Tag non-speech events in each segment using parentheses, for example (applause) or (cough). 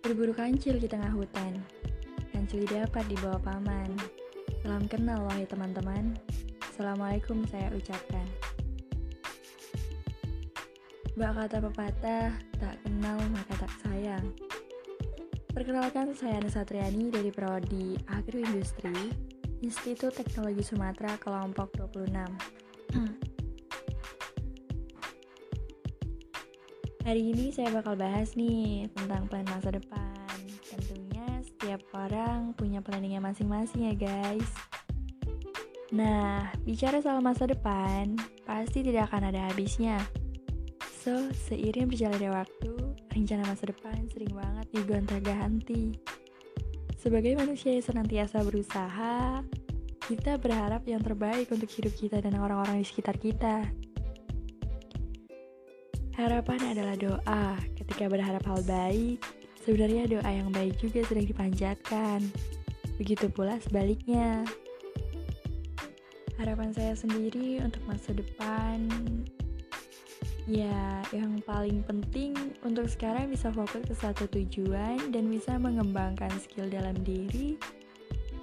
Berburu kancil di tengah hutan. Kancil dapat dibawa paman. Salam kenal wahai teman-teman. Assalamualaikum saya ucapkan. Mbak kata pepatah, tak kenal maka tak sayang. Perkenalkan saya Anissa Triani dari Prodi Agroindustri, Institut Teknologi Sumatera kelompok 26. (clears throat) Hari ini saya bakal bahas nih tentang plan masa depan. Tentunya setiap orang punya planningnya masing-masing ya guys. Nah, bicara soal masa depan, pasti tidak akan ada habisnya. So, seiring berjalannya waktu, rencana masa depan sering banget digonta-ganti. Sebagai manusia yang senantiasa berusaha, kita berharap yang terbaik untuk hidup kita dan orang-orang di sekitar kita. Harapan adalah doa. Ketika berharap hal baik, sebenarnya doa yang baik juga sedang dipanjatkan. Begitu pula sebaliknya. Harapan saya sendiri untuk masa depan Ya, yang paling penting untuk sekarang bisa fokus ke satu tujuan dan bisa mengembangkan skill dalam diri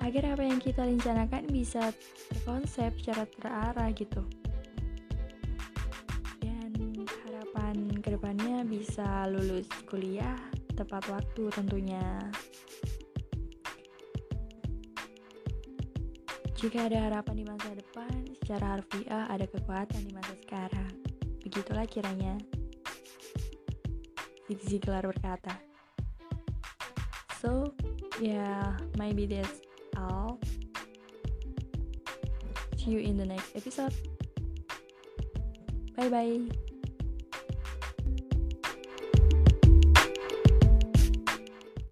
agar apa yang kita rencanakan bisa terkonsep secara terarah gitu. Ke depannya bisa lulus kuliah tepat waktu tentunya. Jika ada harapan di masa depan, secara harfiah ada kekuatan di masa sekarang. Begitulah kiranya. Zig Ziglar berkata. So, yeah, maybe that's all. See you in the next episode. Bye bye.